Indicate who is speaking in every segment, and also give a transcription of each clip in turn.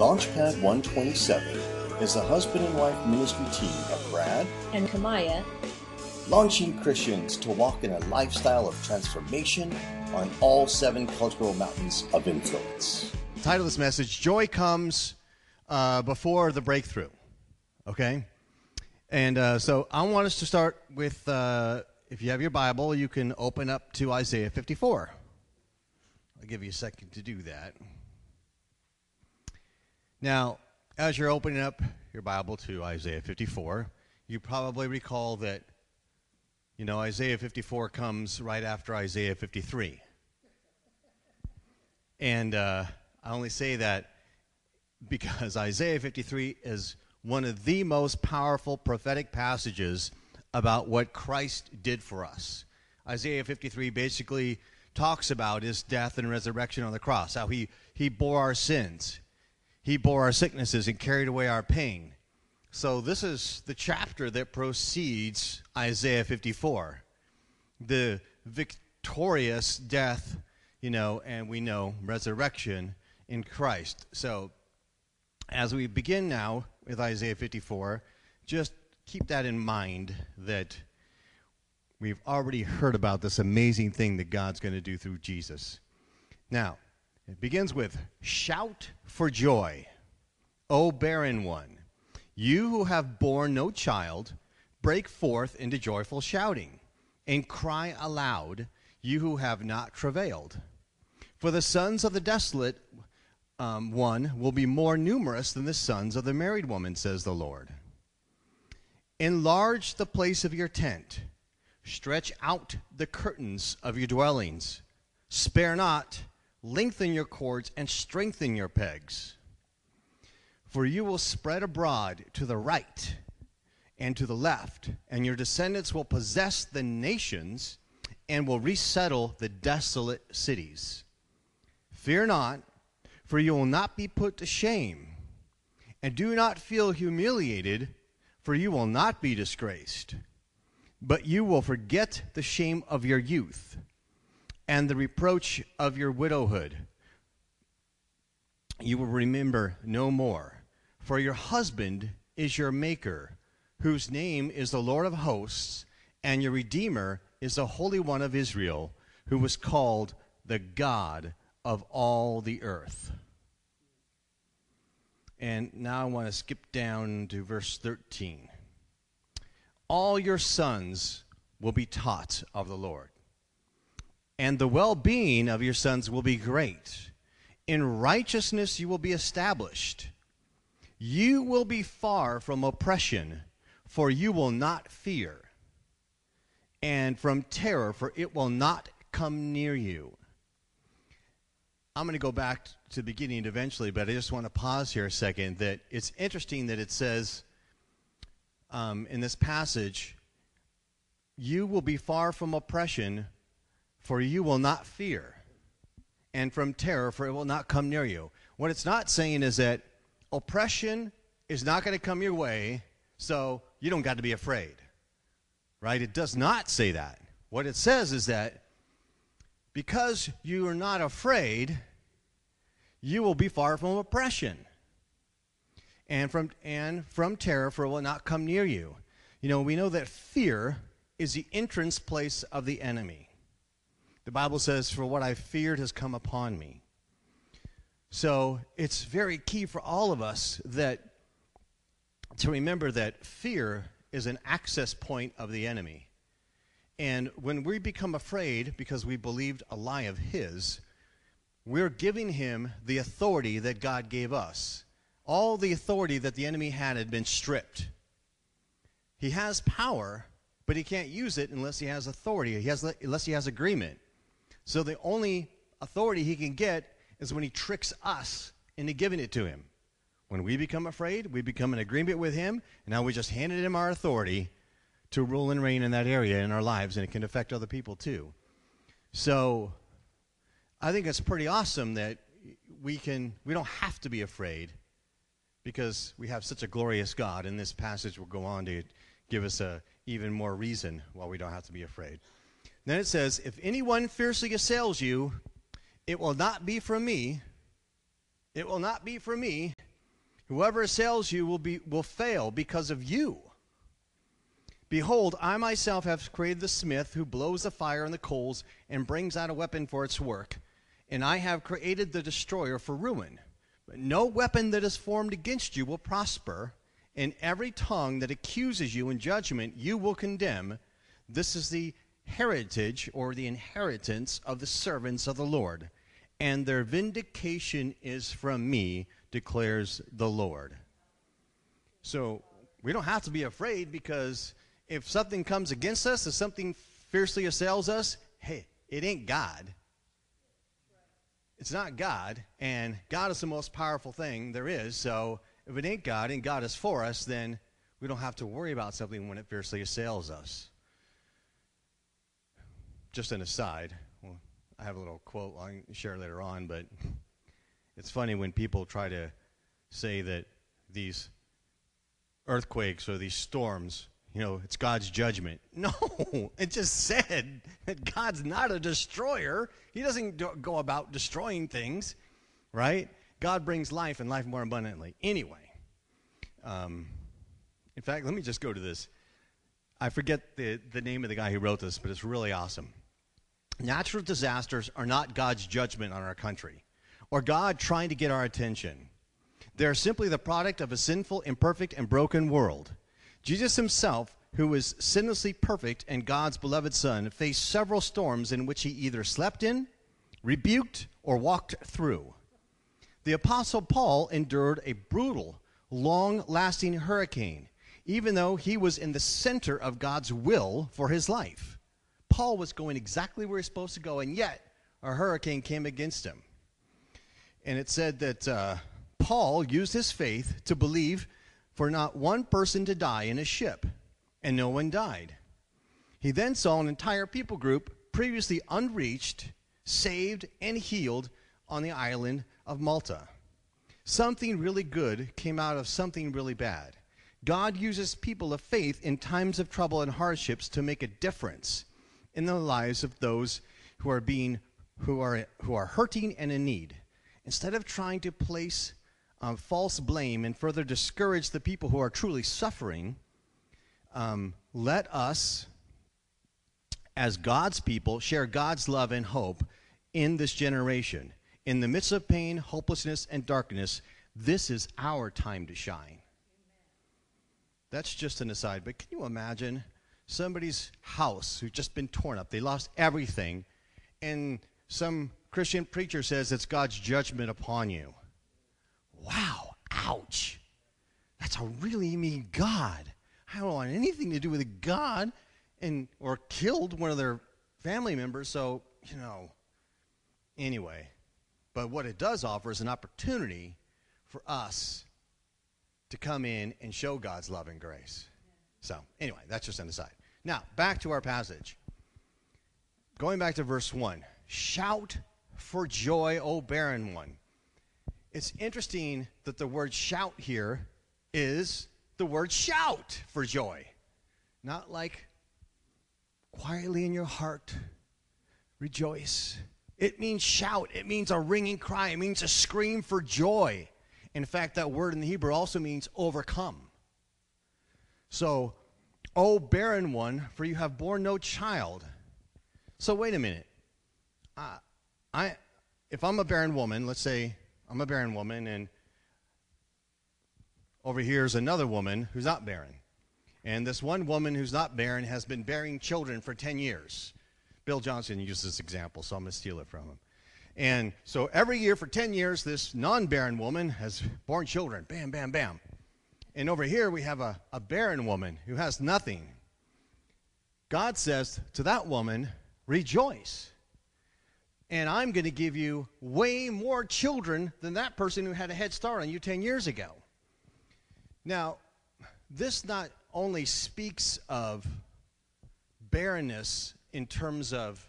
Speaker 1: Launchpad 127 is the husband and wife ministry team of Brad
Speaker 2: and Kamaya,
Speaker 1: launching Christians to walk in a lifestyle of transformation on all seven cultural mountains of influence.
Speaker 3: Title of this message Joy Comes uh, Before the Breakthrough. Okay? And uh, so I want us to start with, uh, if you have your Bible, you can open up to Isaiah 54. I'll give you a second to do that. Now, as you're opening up your Bible to Isaiah 54, you probably recall that, you know, Isaiah 54 comes right after Isaiah 53. And uh, I only say that because Isaiah 53 is one of the most powerful prophetic passages about what Christ did for us. Isaiah 53 basically talks about his death and resurrection on the cross, how he, he bore our sins. He bore our sicknesses and carried away our pain. So, this is the chapter that precedes Isaiah 54. The victorious death, you know, and we know resurrection in Christ. So, as we begin now with Isaiah 54, just keep that in mind that we've already heard about this amazing thing that God's going to do through Jesus. Now, it begins with Shout for joy, O barren one. You who have borne no child, break forth into joyful shouting, and cry aloud, you who have not travailed. For the sons of the desolate um, one will be more numerous than the sons of the married woman, says the Lord. Enlarge the place of your tent, stretch out the curtains of your dwellings, spare not lengthen your cords, and strengthen your pegs. For you will spread abroad to the right and to the left, and your descendants will possess the nations and will resettle the desolate cities. Fear not, for you will not be put to shame, and do not feel humiliated, for you will not be disgraced. But you will forget the shame of your youth and the reproach of your widowhood you will remember no more. For your husband is your maker, whose name is the Lord of hosts, and your Redeemer is the Holy One of Israel, who was called the God of all the earth. And now I want to skip down to verse 13. All your sons will be taught of the Lord and the well being of your sons will be great. In righteousness you will be established. You will be far from oppression, for you will not fear, and from terror, for it will not come near you. I'm going to go back to the beginning eventually, but I just want to pause here a second. That it's interesting that it says um, in this passage, You will be far from oppression, for you will not fear, and from terror, for it will not come near you. What it's not saying is that oppression is not going to come your way, so you don't got to be afraid. Right? It does not say that. What it says is that because you are not afraid, you will be far from oppression and from and from terror for it will not come near you. You know, we know that fear is the entrance place of the enemy. The Bible says, For what I feared has come upon me. So it's very key for all of us that to remember that fear is an access point of the enemy. And when we become afraid because we believed a lie of his, we're giving him the authority that God gave us. All the authority that the enemy had had been stripped. He has power, but he can't use it unless he has authority, he has, unless he has agreement. So the only authority he can get is when he tricks us into giving it to him. When we become afraid, we become in agreement with him, and now we just handed him our authority to rule and reign in that area in our lives, and it can affect other people too. So I think it's pretty awesome that we can we don't have to be afraid because we have such a glorious God, and this passage will go on to give us a even more reason why we don't have to be afraid. Then it says, If anyone fiercely assails you, it will not be from me. It will not be from me. Whoever assails you will, be, will fail because of you. Behold, I myself have created the smith who blows the fire on the coals and brings out a weapon for its work. And I have created the destroyer for ruin. But no weapon that is formed against you will prosper, and every tongue that accuses you in judgment you will condemn. This is the heritage or the inheritance of the servants of the Lord, and their vindication is from me, declares the Lord. So we don't have to be afraid because if something comes against us, if something fiercely assails us, hey, it ain't God. It's not God, and God is the most powerful thing there is. So if it ain't God and God is for us, then we don't have to worry about something when it fiercely assails us just an aside. Well, I have a little quote I'll share later on, but it's funny when people try to say that these earthquakes or these storms, you know, it's God's judgment. No, it just said that God's not a destroyer. He doesn't do, go about destroying things, right? God brings life and life more abundantly. Anyway, um, in fact, let me just go to this. I forget the, the name of the guy who wrote this, but it's really awesome. Natural disasters are not God's judgment on our country or God trying to get our attention. They are simply the product of a sinful, imperfect, and broken world. Jesus himself, who was sinlessly perfect and God's beloved Son, faced several storms in which he either slept in, rebuked, or walked through. The Apostle Paul endured a brutal, long lasting hurricane, even though he was in the center of God's will for his life. Paul was going exactly where he's supposed to go, and yet a hurricane came against him. And it said that uh, Paul used his faith to believe for not one person to die in a ship, and no one died. He then saw an entire people group previously unreached, saved, and healed on the island of Malta. Something really good came out of something really bad. God uses people of faith in times of trouble and hardships to make a difference in the lives of those who are being who are who are hurting and in need. Instead of trying to place um, false blame and further discourage the people who are truly suffering um, let us as god's people share god's love and hope in this generation. In the midst of pain hopelessness and darkness this is our time to shine. That's just an aside but can you imagine somebody's house who's just been torn up. They lost everything. And some Christian preacher says it's God's judgment upon you. Wow, ouch. That's a really mean God. I don't want anything to do with a God and or killed one of their family members, so, you know, anyway. But what it does offer is an opportunity for us to come in and show God's love and grace. So, anyway, that's just an aside. Now, back to our passage. Going back to verse 1 Shout for joy, O barren one. It's interesting that the word shout here is the word shout for joy. Not like quietly in your heart, rejoice. It means shout. It means a ringing cry. It means a scream for joy. In fact, that word in the Hebrew also means overcome. So O barren one, for you have borne no child. So wait a minute. Uh, I, if I'm a barren woman, let's say I'm a barren woman, and over here is another woman who's not barren. And this one woman who's not barren has been bearing children for 10 years. Bill Johnson used this example, so I'm going to steal it from him. And so every year for 10 years, this non barren woman has born children. Bam, bam, bam. And over here we have a, a barren woman who has nothing. God says to that woman, Rejoice. And I'm going to give you way more children than that person who had a head start on you 10 years ago. Now, this not only speaks of barrenness in terms of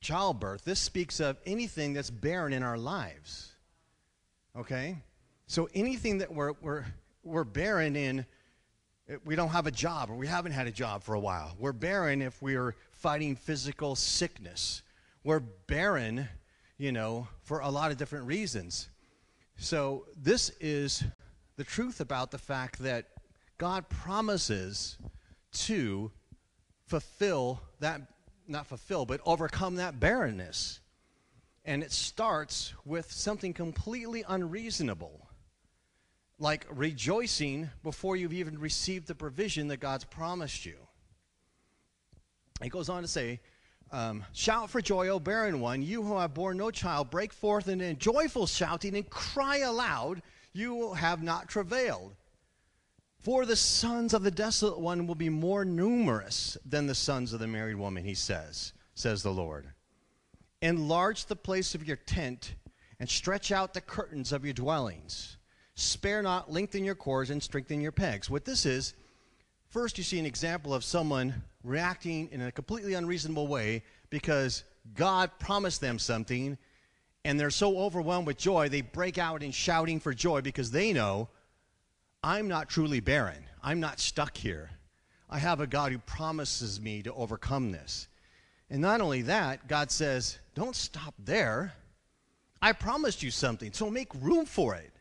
Speaker 3: childbirth, this speaks of anything that's barren in our lives. Okay? So anything that we're, we're we're barren in we don't have a job or we haven't had a job for a while. We're barren if we are fighting physical sickness. We're barren, you know, for a lot of different reasons. So this is the truth about the fact that God promises to fulfill that, not fulfill, but overcome that barrenness. And it starts with something completely unreasonable, like rejoicing before you've even received the provision that God's promised you. He goes on to say, um, Shout for joy, O barren one, you who have borne no child, break forth in joyful shouting and cry aloud, you have not travailed. For the sons of the desolate one will be more numerous than the sons of the married woman, he says, says the Lord. Enlarge the place of your tent and stretch out the curtains of your dwellings. Spare not, lengthen your cords, and strengthen your pegs. What this is, first you see an example of someone reacting in a completely unreasonable way because God promised them something and they're so overwhelmed with joy, they break out in shouting for joy because they know I'm not truly barren. I'm not stuck here. I have a God who promises me to overcome this. And not only that, God says, don't stop there. I promised you something, so make room for it.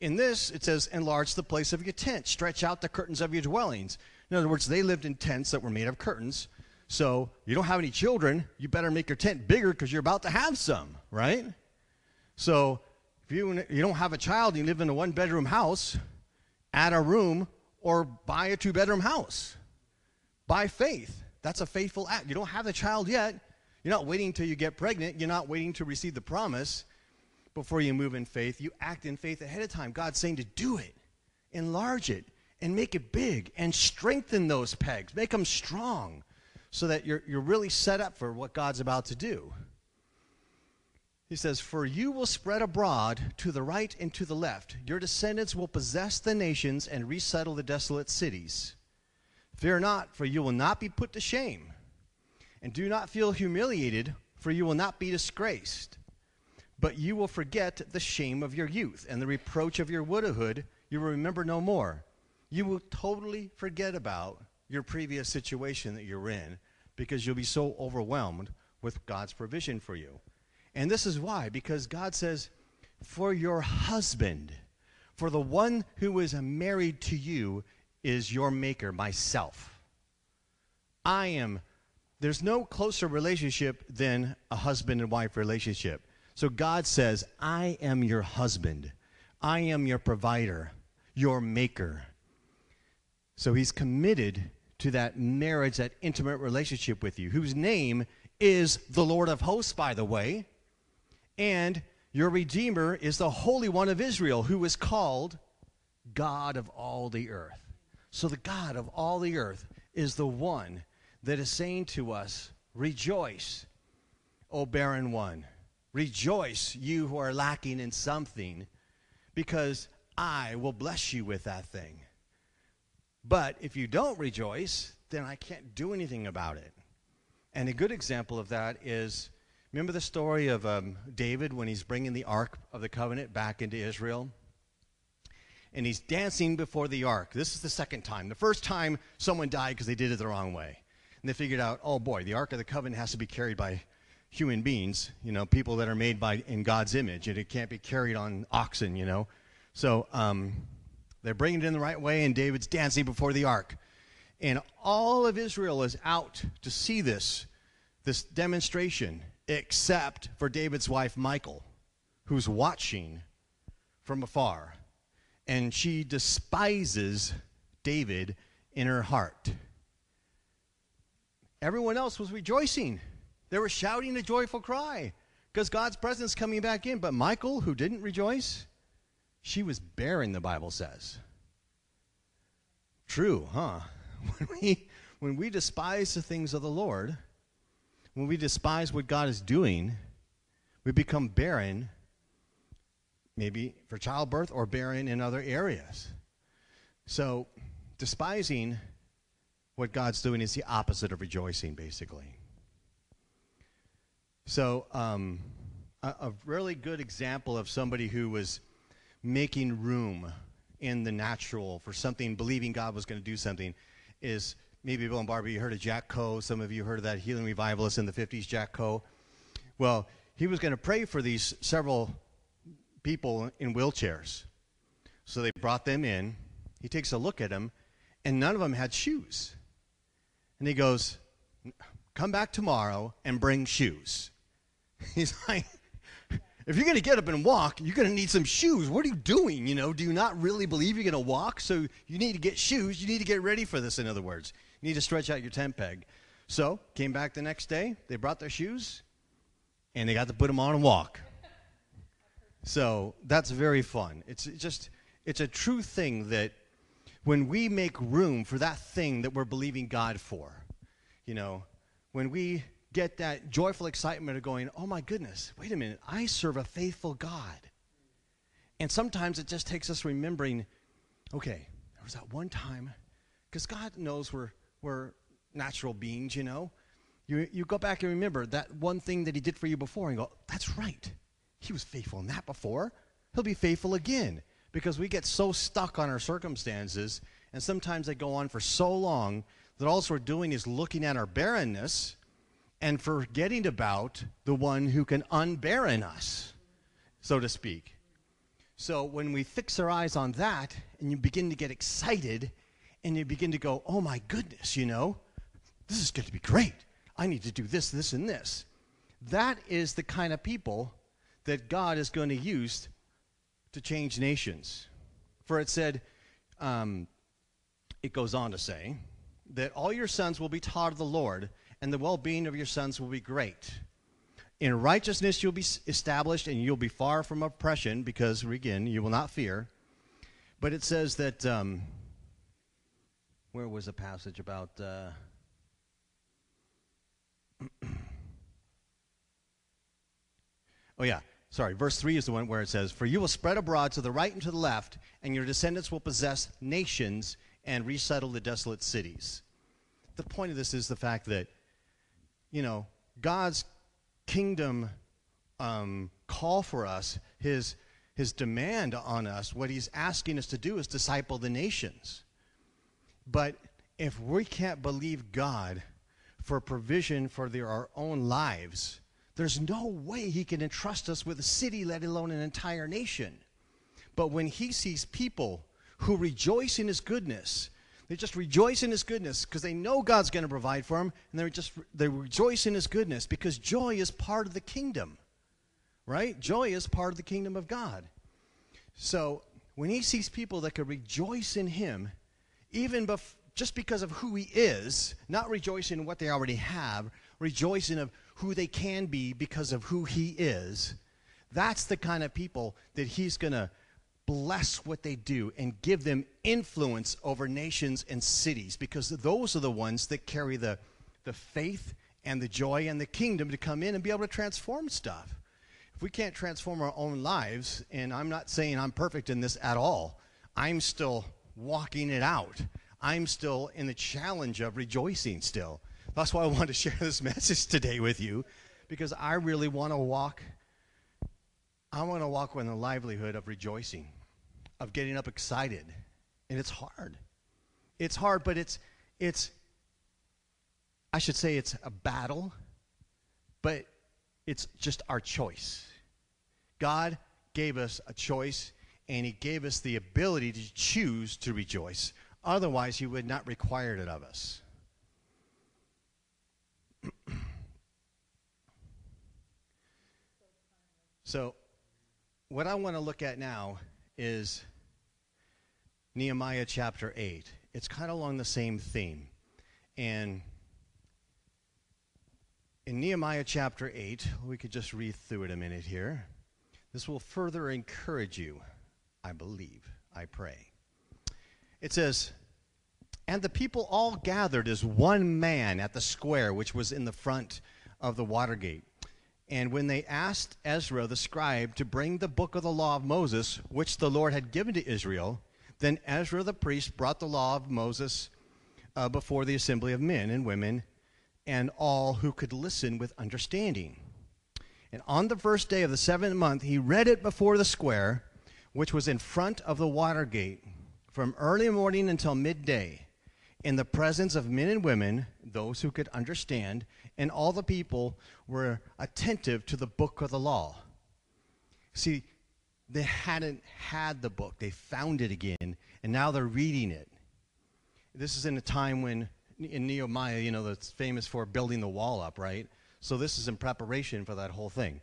Speaker 3: In this, it says, enlarge the place of your tent, stretch out the curtains of your dwellings. In other words, they lived in tents that were made of curtains. So you don't have any children, you better make your tent bigger because you're about to have some, right? So if you, you don't have a child, you live in a one bedroom house, add a room, or buy a two bedroom house. By faith. That's a faithful act. You don't have the child yet. You're not waiting until you get pregnant. You're not waiting to receive the promise before you move in faith. You act in faith ahead of time. God's saying to do it, enlarge it, and make it big, and strengthen those pegs, make them strong so that you're, you're really set up for what God's about to do. He says, For you will spread abroad to the right and to the left. Your descendants will possess the nations and resettle the desolate cities. Fear not, for you will not be put to shame. And do not feel humiliated, for you will not be disgraced. But you will forget the shame of your youth, and the reproach of your widowhood you will remember no more. You will totally forget about your previous situation that you're in because you'll be so overwhelmed with God's provision for you. And this is why, because God says, for your husband, for the one who is married to you, is your maker, myself. I am, there's no closer relationship than a husband and wife relationship. So God says, I am your husband, I am your provider, your maker. So he's committed to that marriage, that intimate relationship with you, whose name is the Lord of hosts, by the way. And your Redeemer is the Holy One of Israel, who is called God of all the earth. So the God of all the earth is the one that is saying to us, Rejoice, O barren one. Rejoice, you who are lacking in something, because I will bless you with that thing. But if you don't rejoice, then I can't do anything about it. And a good example of that is remember the story of um, David when he's bringing the Ark of the Covenant back into Israel? And he's dancing before the Ark. This is the second time. The first time, someone died because they did it the wrong way. And they figured out, oh boy, the Ark of the Covenant has to be carried by human beings, you know, people that are made by in God's image, and it can't be carried on oxen, you know. So um, they're bringing it in the right way, and David's dancing before the ark. And all of Israel is out to see this, this demonstration, except for David's wife, Michal, who's watching from afar. And she despises David in her heart. Everyone else was rejoicing. They were shouting a joyful cry because God's presence coming back in. But Michal, who didn't rejoice, she was barren, the Bible says. True, huh? When we, when we despise the things of the Lord, when we despise what God is doing, we become barren, maybe for childbirth or barren in other areas. So, despising what God's doing is the opposite of rejoicing, basically. So, um, a, a really good example of somebody who was making room in the natural for something, believing God was going to do something, is maybe Bill and Barbara, you heard of Jack Coe. Some of you heard of that healing revivalist in the 50s, Jack Coe. Well, he was going to pray for these several people in wheelchairs. So they brought them in. He takes a look at them, and none of them had shoes. And he goes, Come back tomorrow and bring shoes. He's like, if you're going to get up and walk, you're going to need some shoes. What are you doing? You know, do you not really believe you're going to walk? So you need to get shoes. You need to get ready for this, in other words. You need to stretch out your tent peg. So, came back the next day. They brought their shoes, and they got to put them on and walk. So, that's very fun. It's just, it's a true thing that when we make room for that thing that we're believing God for, you know, when we get that joyful excitement of going, oh my goodness, wait a minute, I serve a faithful God. And sometimes it just takes us remembering, okay, there was that one time, because God knows we're, we're natural beings, you know. You, you go back and remember that one thing that He did for you before and go, that's right. He was faithful in that before. He'll be faithful again. Because we get so stuck on our circumstances, and sometimes they go on for so long that all we're doing is looking at our barrenness and forgetting about the one who can unbarren us, so to speak. So when we fix our eyes on that and you begin to get excited and you begin to go, oh my goodness, you know, this is going to be great. I need to do this, this, and this. That is the kind of people that God is going to use to change nations. For it said, um, it goes on to say, that all your sons will be taught of the Lord, and the well being of your sons will be great. In righteousness you'll be established, and you'll be far from oppression, because, again, you will not fear. But it says that, um, where was the passage about. Uh, oh, yeah. Sorry, verse 3 is the one where it says, For you will spread abroad to the right and to the left, and your descendants will possess nations and resettle the desolate cities. The point of this is the fact that you know, God's kingdom um, call for us, his, his demand on us, what he's asking us to do is disciple the nations. But if we can't believe God for provision for their, our own lives, there's no way he can entrust us with a city, let alone an entire nation. But when he sees people who rejoice in his goodness, they just rejoice in his goodness because they know God's going to provide for them, and they just they rejoice in his goodness because joy is part of the kingdom. Right? Joy is part of the kingdom of God. So, when he sees people that could rejoice in him, even bef- just because of who he is, not rejoice in what they already have, rejoice in of who they can be because of who he is, that's the kind of people that he's going to bless what they do and give them influence over nations and cities because those are the ones that carry the, the faith and the joy and the kingdom to come in and be able to transform stuff. If we can't transform our own lives, and I'm not saying I'm perfect in this at all, I'm still walking it out. I'm still in the challenge of rejoicing still. That's why I wanted to share this message today with you because I really want to walk I want to walk with the livelihood of rejoicing of getting up excited. And it's hard. It's hard, but it's it's I should say it's a battle, but it's just our choice. God gave us a choice and he gave us the ability to choose to rejoice. Otherwise, he would not require it of us. so, what I want to look at now is Nehemiah chapter 8. It's kind of along the same theme. And in Nehemiah chapter 8, we could just read through it a minute here. This will further encourage you, I believe, I pray. It says, And the people all gathered as one man at the square which was in the front of the water gate. And when they asked Ezra the scribe to bring the book of the law of Moses, which the Lord had given to Israel, then Ezra the priest brought the law of Moses uh, before the assembly of men and women and all who could listen with understanding. And on the first day of the seventh month, he read it before the square, which was in front of the water gate, from early morning until midday, in the presence of men and women, those who could understand, and all the people were attentive to the book of the law. See, they hadn't had the book. They found it again, and now they're reading it. This is in a time when, in Nehemiah, you know, that's famous for building the wall up, right? So this is in preparation for that whole thing.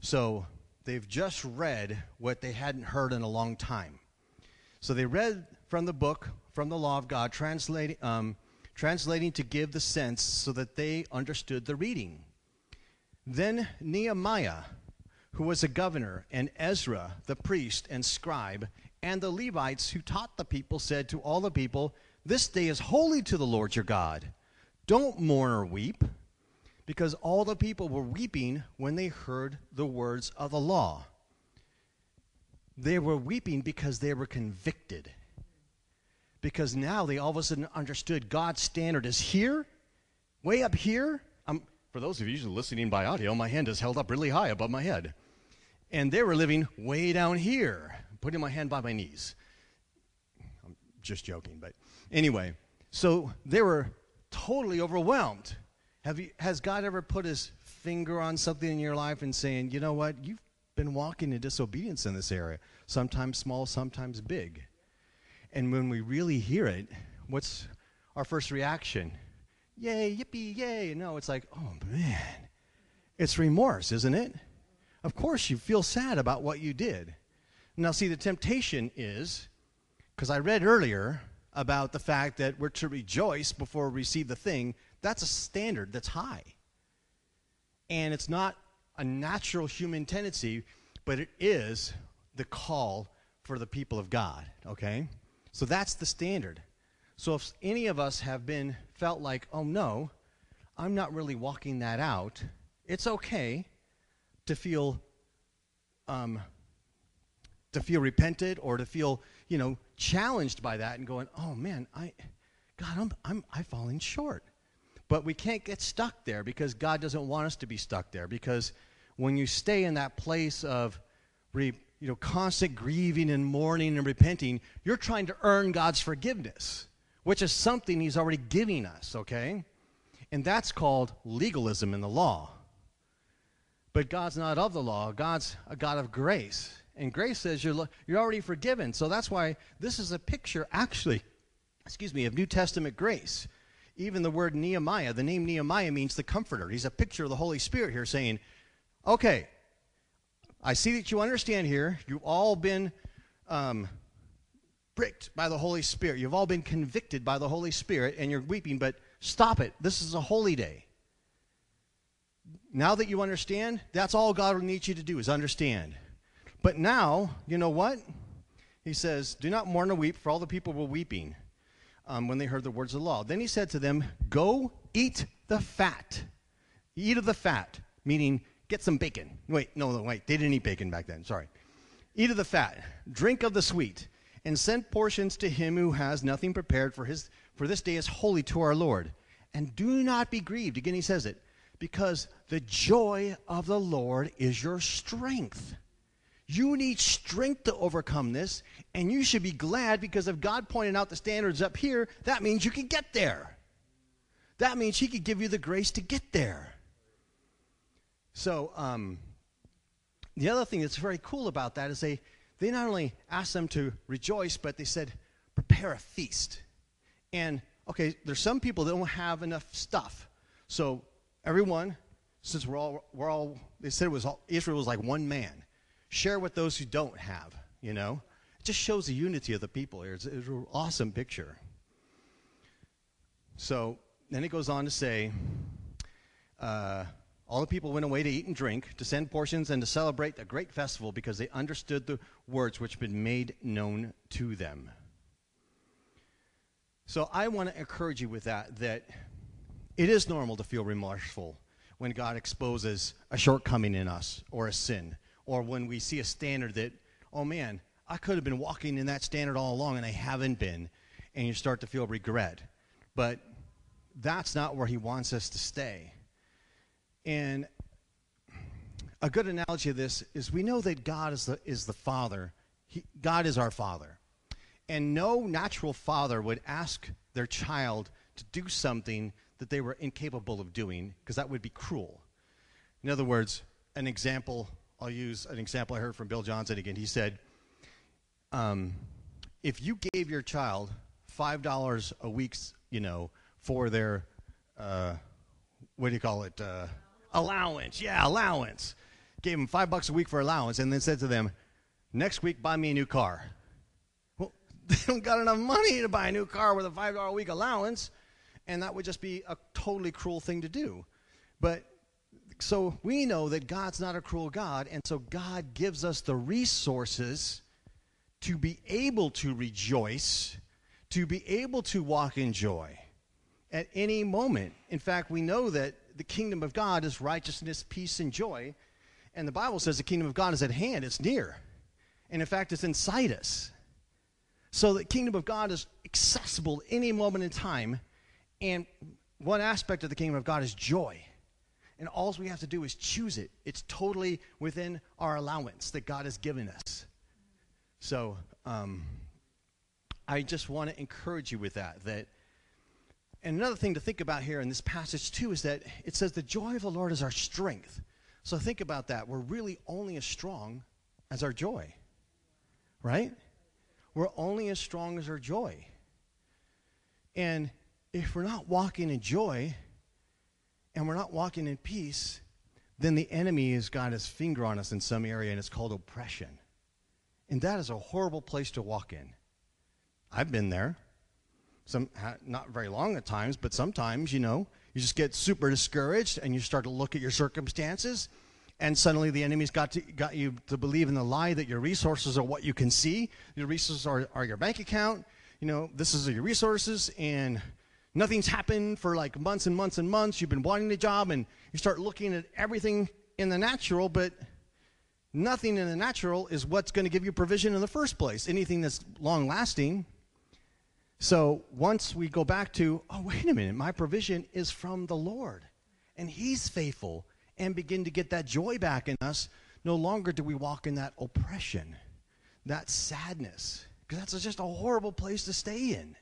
Speaker 3: So they've just read what they hadn't heard in a long time. So they read from the book, from the law of God, translating, um, translating to give the sense so that they understood the reading. Then Nehemiah, who was a governor, and Ezra, the priest and scribe, and the Levites who taught the people, said to all the people, This day is holy to the Lord your God. Don't mourn or weep because all the people were weeping when they heard the words of the law. They were weeping because they were convicted. Because now they all of a sudden understood God's standard is here, way up here. Um, for those of you listening by audio, my hand is held up really high above my head. And they were living way down here, putting my hand by my knees. I'm just joking, but anyway, so they were totally overwhelmed have you, has God ever put his finger on something in your life and saying, you know what, you've been walking in disobedience in this area, sometimes small, sometimes big. And when we really hear it, what's our first reaction? Yay, yippee, yay. No, it's like, oh man, it's remorse, isn't it? Of course, you feel sad about what you did. Now, see, the temptation is, because I read earlier about the fact that we're to rejoice before we receive the thing, that's a standard that's high. And it's not a natural human tendency, but it is the call for the people of God, okay? So that's the standard. So if any of us have been felt like, "Oh no, I'm not really walking that out." It's okay to feel um, to feel repented or to feel, you know, challenged by that and going, "Oh man, I God, I'm I'm I've fallen short." But we can't get stuck there because God doesn't want us to be stuck there. Because when you stay in that place of re, you know, constant grieving and mourning and repenting, you're trying to earn God's forgiveness, which is something He's already giving us, okay? And that's called legalism in the law. But God's not of the law, God's a God of grace. And grace says you're, you're already forgiven. So that's why this is a picture, actually, excuse me, of New Testament grace even the word Nehemiah, the name Nehemiah means the comforter. He's a picture of the Holy Spirit here saying, okay, I see that you understand here. You've all been um, pricked by the Holy Spirit. You've all been convicted by the Holy Spirit, and you're weeping, but stop it. This is a holy day. Now that you understand, that's all God will need you to do is understand. But now, you know what? He says, Do not mourn or weep, for all the people were weeping um, when they heard the words of the law. Then he said to them, Go eat the fat. Eat of the fat, meaning get some bacon. Wait, no, no, wait. They didn't eat bacon back then. Sorry. Eat of the fat, drink of the sweet, and send portions to him who has nothing prepared for his for this day is holy to our Lord. And do not be grieved. Again, he says it, because the joy of the Lord is your strength. You need strength to overcome this, and you should be glad because if God pointed out the standards up here, that means you can get there. That means He could give you the grace to get there. So, um, the other thing that's very cool about that is they, they not only asked them to rejoice, but they said, prepare a feast. And, okay, there's some people that don't have enough stuff. So, everyone, since we're all, we're all they said it was all, Israel was like one man share with those who don't have, you know? It just shows the unity of the people here. It's, it's an awesome picture. So then it goes on to say, uh, all the people went away to eat and drink, to send portions, and to celebrate the great festival because they understood the words which had been made known to them. So I want to encourage you with that, that it is normal to feel remorseful when God exposes a shortcoming in us or a sin or when we see a standard that, oh man, I could have been walking in that standard all along and I haven't been, and you start to feel regret. But that's not where he wants us to stay. And a good analogy of this is we know that God is the, is the Father. He, God is our Father. And no natural father would ask their child to do something that they were incapable of doing because that would be cruel. In other words, an example I'll use an example I heard from Bill Johnson again. He said, um, if you gave your child five dollars a week, you know, for their uh, what do you call it? Uh, allowance. Yeah, allowance. Gave them five bucks a week for allowance, and then said to them, "Next week, buy me a new car." Well, they don't got enough money to buy a new car with a five dollar a week allowance, and that would just be a totally cruel thing to do. But so we know that God's not a cruel God, and so God gives us the resources to be able to rejoice, to be able to walk in joy at any moment. In fact, we know that the kingdom of God is righteousness, peace, and joy. And the Bible says the kingdom of God is at hand, it's near. And in fact, it's inside us. So the kingdom of God is accessible any moment in time. And one aspect of the kingdom of God is joy. And all we have to do is choose it. It's totally within our allowance that God has given us. So um, I just want to encourage you with that. That, and another thing to think about here in this passage too is that it says the joy of the Lord is our strength. So think about that. We're really only as strong as our joy, right? We're only as strong as our joy. And if we're not walking in joy and we're not walking in peace, then the enemy has got his finger on us in some area and it's called oppression. And that is a horrible place to walk in. I've been there. Some not very long at times, but sometimes, you know, you just get super discouraged and you start to look at your circumstances and suddenly the enemy's got to, got you to believe in the lie that your resources are what you can see. Your resources are, are your bank account. You know, this is your resources and nothing's happened for like months and months and months. You've been wanting a job and you start looking at everything in the natural, but nothing in the natural is what's going to give you provision in the first place. Anything that's long lasting. So once we go back to, oh, wait a minute, my provision is from the Lord, and He's faithful, and begin to get that joy back in us, no longer do we walk in that oppression, that sadness, because that's just a horrible place to stay in.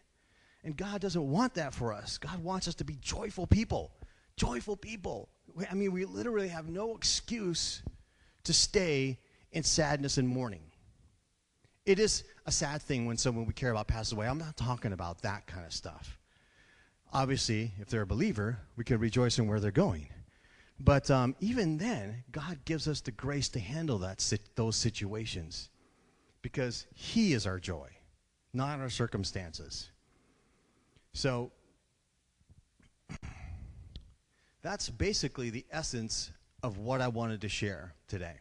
Speaker 3: And God doesn't want that for us. God wants us to be joyful people. Joyful people. I mean, we literally have no excuse to stay in sadness and mourning. It is a sad thing when someone we care about passes away. I'm not talking about that kind of stuff. Obviously, if they're a believer, we can rejoice in where they're going. But um, even then, God gives us the grace to handle that those situations because He is our joy, not our circumstances. So that's basically the essence of what I wanted to share today.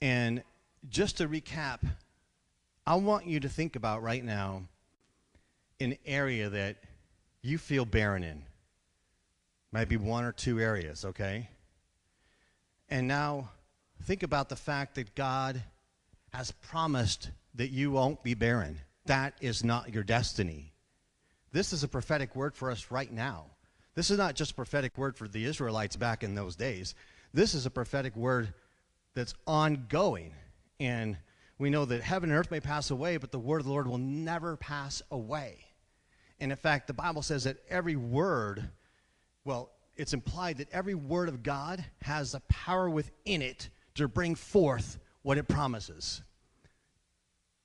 Speaker 3: And just to recap, I want you to think about right now an area that you feel barren in. Might be one or two areas, okay? And now think about the fact that God has promised that you won't be barren. That is not your destiny. This is a prophetic word for us right now. This is not just a prophetic word for the Israelites back in those days. This is a prophetic word that's ongoing. And we know that heaven and earth may pass away, but the word of the Lord will never pass away. And in fact, the Bible says that every word, well, it's implied that every word of God has the power within it to bring forth what it promises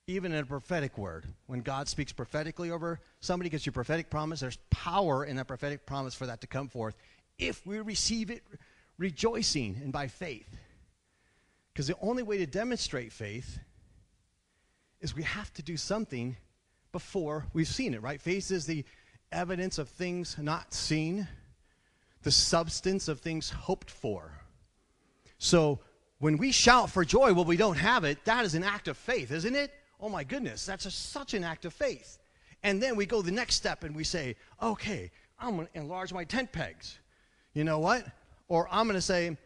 Speaker 3: even in a prophetic word. When God speaks prophetically over somebody, gets your prophetic promise, there's power in that prophetic promise for that to come forth if we receive it rejoicing and by faith. Because the only way to demonstrate faith is we have to do something before we've seen it, right? Faith is the evidence of things not seen, the substance of things hoped for. So when we shout for joy, well, we don't have it, that is an act of faith, isn't it? Oh my goodness, that's a, such an act of faith. And then we go the next step and we say, okay, I'm going to enlarge my tent pegs. You know what? Or I'm going to say,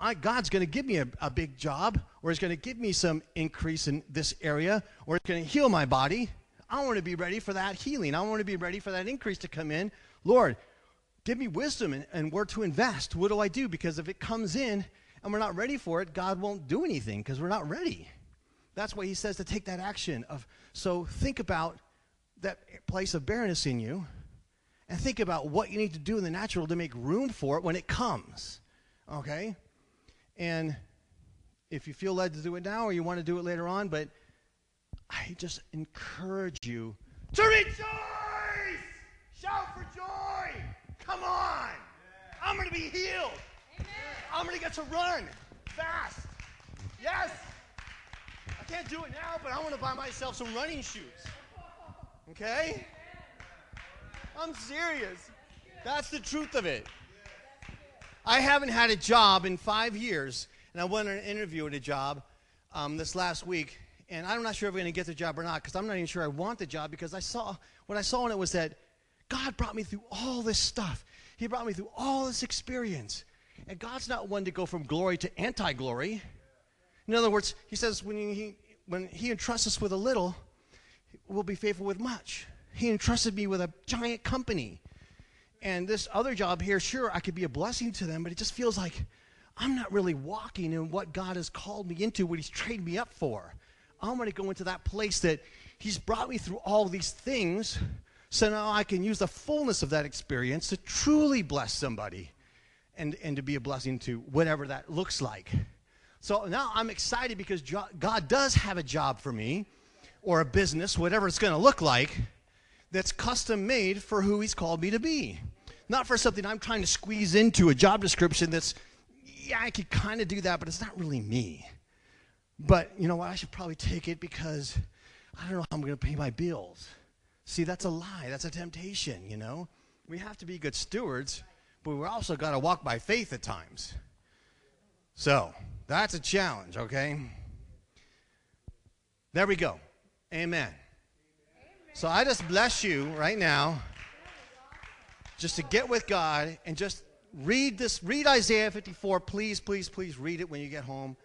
Speaker 3: I, God's going to give me a, a big job, or He's going to give me some increase in this area, or He's going to heal my body. I want to be ready for that healing. I want to be ready for that increase to come in. Lord, give me wisdom and, and where to invest. What do I do? Because if it comes in and we're not ready for it, God won't do anything because we're not ready. That's why he says to take that action of so think about that place of barrenness in you and think about what you need to do in the natural to make room for it when it comes. Okay? And if you feel led to do it now or you want to do it later on, but I just encourage you to rejoice! Shout for joy! Come on! I'm going to be healed. I'm going to get to run fast. Yes! I can't do it now, but I want to buy myself some running shoes. Okay? I'm serious. That's the truth of it. I haven't had a job in five years, and I went on an interview at a job um, this last week, and I'm not sure if I'm going to get the job or not because I'm not even sure I want the job because I saw what I saw in it was that God brought me through all this stuff. He brought me through all this experience. And God's not one to go from glory to anti glory. In other words, He says when he, when he entrusts us with a little, we'll be faithful with much. He entrusted me with a giant company. And this other job here, sure, I could be a blessing to them, but it just feels like I'm not really walking in what God has called me into, what He's trained me up for. I'm going to go into that place that He's brought me through all these things so now I can use the fullness of that experience to truly bless somebody and, and to be a blessing to whatever that looks like. So now I'm excited because God does have a job for me or a business, whatever it's going to look like, that's custom made for who He's called me to be. Not for something I'm trying to squeeze into a job description that's, yeah, I could kind of do that, but it's not really me. But you know what? I should probably take it because I don't know how I'm going to pay my bills. See, that's a lie. That's a temptation, you know? We have to be good stewards, but we also got to walk by faith at times. So, that's a challenge, okay? There we go. Amen. So I just bless you right now just to get with God and just read this read Isaiah 54 please please please read it when you get home.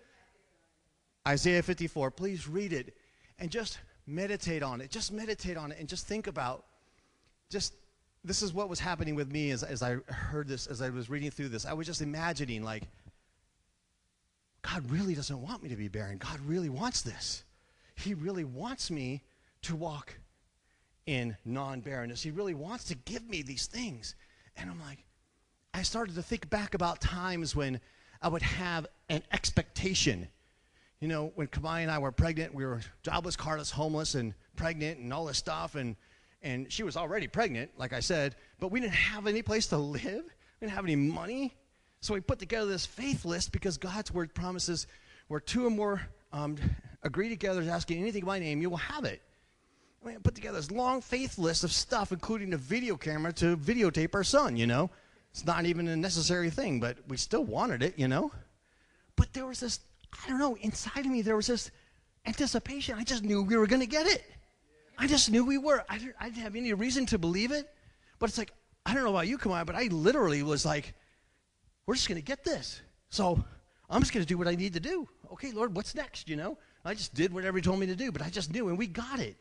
Speaker 3: Isaiah 54 please read it and just meditate on it. Just meditate on it and just think about just this is what was happening with me as, as I heard this, as I was reading through this. I was just imagining, like, God really doesn't want me to be barren. God really wants this. He really wants me to walk in non barrenness. He really wants to give me these things. And I'm like, I started to think back about times when I would have an expectation you know, when Kamai and I were pregnant, we were jobless, carless, homeless, and pregnant, and all this stuff. And and she was already pregnant, like I said, but we didn't have any place to live. We didn't have any money. So we put together this faith list because God's word promises where two or more um, agree together asking anything in my name, you will have it. We put together this long faith list of stuff, including a video camera to videotape our son, you know. It's not even a necessary thing, but we still wanted it, you know. But there was this I don't know, inside of me there was this anticipation. I just knew we were going to get it. I just knew we were. I didn't, I didn't, have any reason to believe it. But it's like, I don't know about you, Kamai, but I literally was like, we're just going to get this. So I'm just going to do what I need to do. Okay, Lord, what's next? You know, I just did whatever He told me to do, but I just knew, and we got it.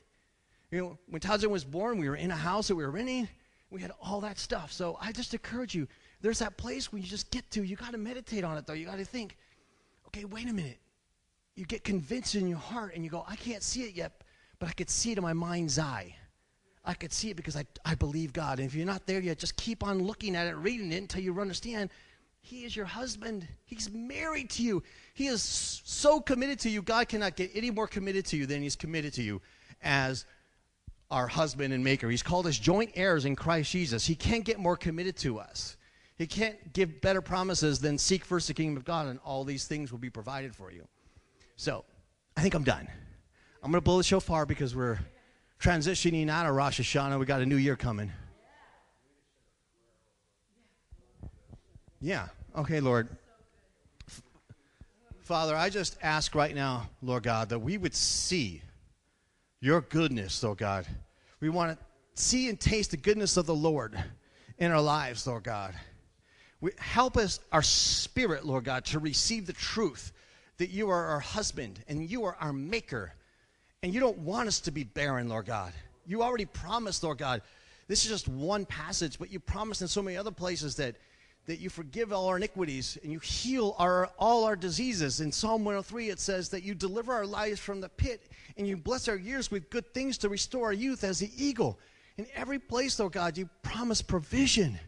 Speaker 3: You know, when Townsend was born, we were in a house that we were renting. We had all that stuff. So I just encourage you. There's that place where you just get to. You got to meditate on it, though. You got to think, okay, wait a minute. You get convinced in your heart and you go, I can't see it yet, but I could see it in my mind's eye. I could see it because I, I believe God. And if you're not there yet, just keep on looking at it, reading it until you understand He is your husband. He's married to you. He is so committed to you. God cannot get any more committed to you than He's committed to you as our husband and maker. He's called us joint heirs in Christ Jesus. He can't get more committed to us. He can't give better promises than seek first the kingdom of God, and all these things will be provided for you. So, I think I'm done. I'm going to blow the shofar because we're transitioning out of Rosh Hashanah. We got a new year coming. Yeah. Okay, Lord. Father, I just ask right now, Lord God, that we would see your goodness, Lord God. We want to see and taste the goodness of the Lord in our lives, Lord God. We, help us, our spirit, Lord God, to receive the truth that you are our husband and you are our maker. And you don't want us to be barren, Lord God. You already promised, Lord God. This is just one passage, but you promised in so many other places that, that you forgive all our iniquities and you heal our, all our diseases. In Psalm 103, it says that you deliver our lives from the pit and you bless our years with good things to restore our youth as the eagle. In every place, Lord God, you promise provision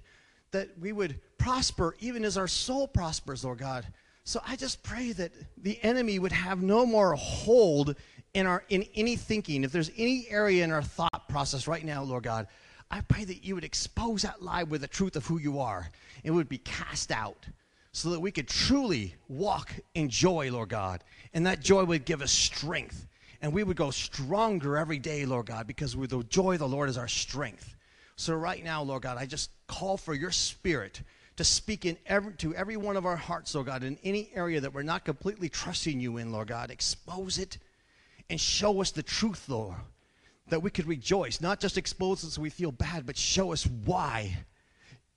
Speaker 3: that we would prosper even as our soul prospers, Lord God. So I just pray that the enemy would have no more hold in our in any thinking. If there's any area in our thought process right now, Lord God, I pray that you would expose that lie with the truth of who you are. It would be cast out so that we could truly walk in joy, Lord God. And that joy would give us strength. And we would go stronger every day, Lord God, because with the joy of the Lord is our strength. So right now, Lord God, I just call for your spirit to speak in every, to every one of our hearts, Lord God, in any area that we're not completely trusting you in, Lord God. Expose it and show us the truth, Lord, that we could rejoice. Not just expose us so we feel bad, but show us why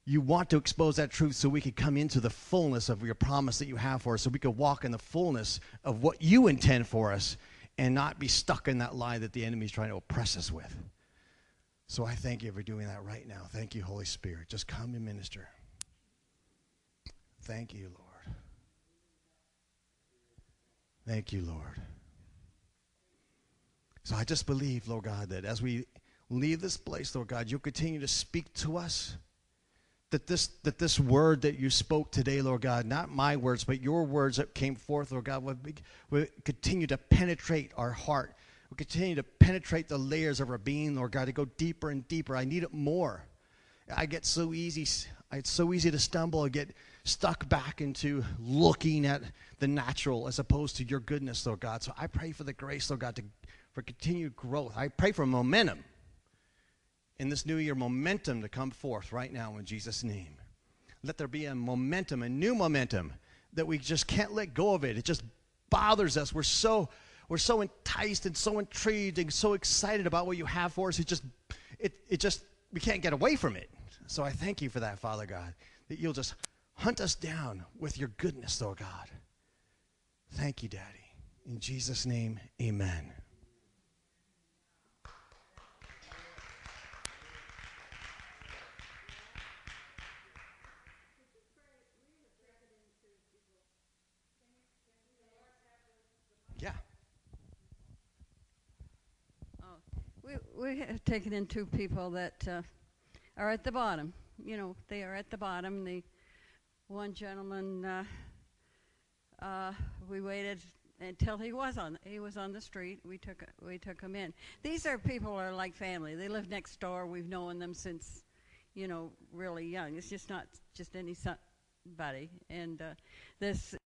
Speaker 3: you want to expose that truth so we could come into the fullness of your promise that you have for us, so we could walk in the fullness of what you intend for us and not be stuck in that lie that the enemy is trying to oppress us with. So I thank you for doing that right now. Thank you, Holy Spirit. Just come and minister. Thank you, Lord. Thank you, Lord. So I just believe, Lord God, that as we leave this place, Lord God, you'll continue to speak to us. That this, that this word that you spoke today, Lord God, not my words, but your words that came forth, Lord God, would, be, would continue to penetrate our heart, would continue to penetrate the layers of our being, Lord God, to go deeper and deeper. I need it more. I get so easy, it's so easy to stumble and get stuck back into looking at the natural as opposed to your goodness, Lord God. So I pray for the grace, Lord God, to, for continued growth. I pray for momentum in this new year, momentum to come forth right now in Jesus' name. Let there be a momentum, a new momentum that we just can't let go of it. It just bothers us. We're so we're so enticed and so intrigued and so excited about what you have for us. It just it it just we can't get away from it. So I thank you for that, Father God, that you'll just hunt us down with your goodness, Lord God. Thank you, Daddy. In Jesus' name, amen. Yeah.
Speaker 2: Oh, we, have taken in two people that uh, are at the bottom. You know, they are at the bottom. The one gentleman, uh, uh, we waited until he was on he was on the street. We took we took him in. These are people are like family. They live next door. We've known them since, you know, really young. It's just not just any somebody. And uh, this